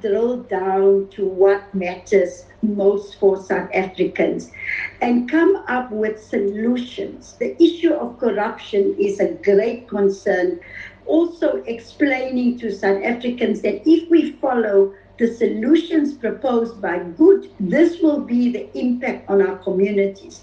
drill down to what matters most for South Africans and come up with solutions. The issue of corruption is a great concern. Also, explaining to South Africans that if we follow the solutions proposed by Good, this will be the impact on our communities.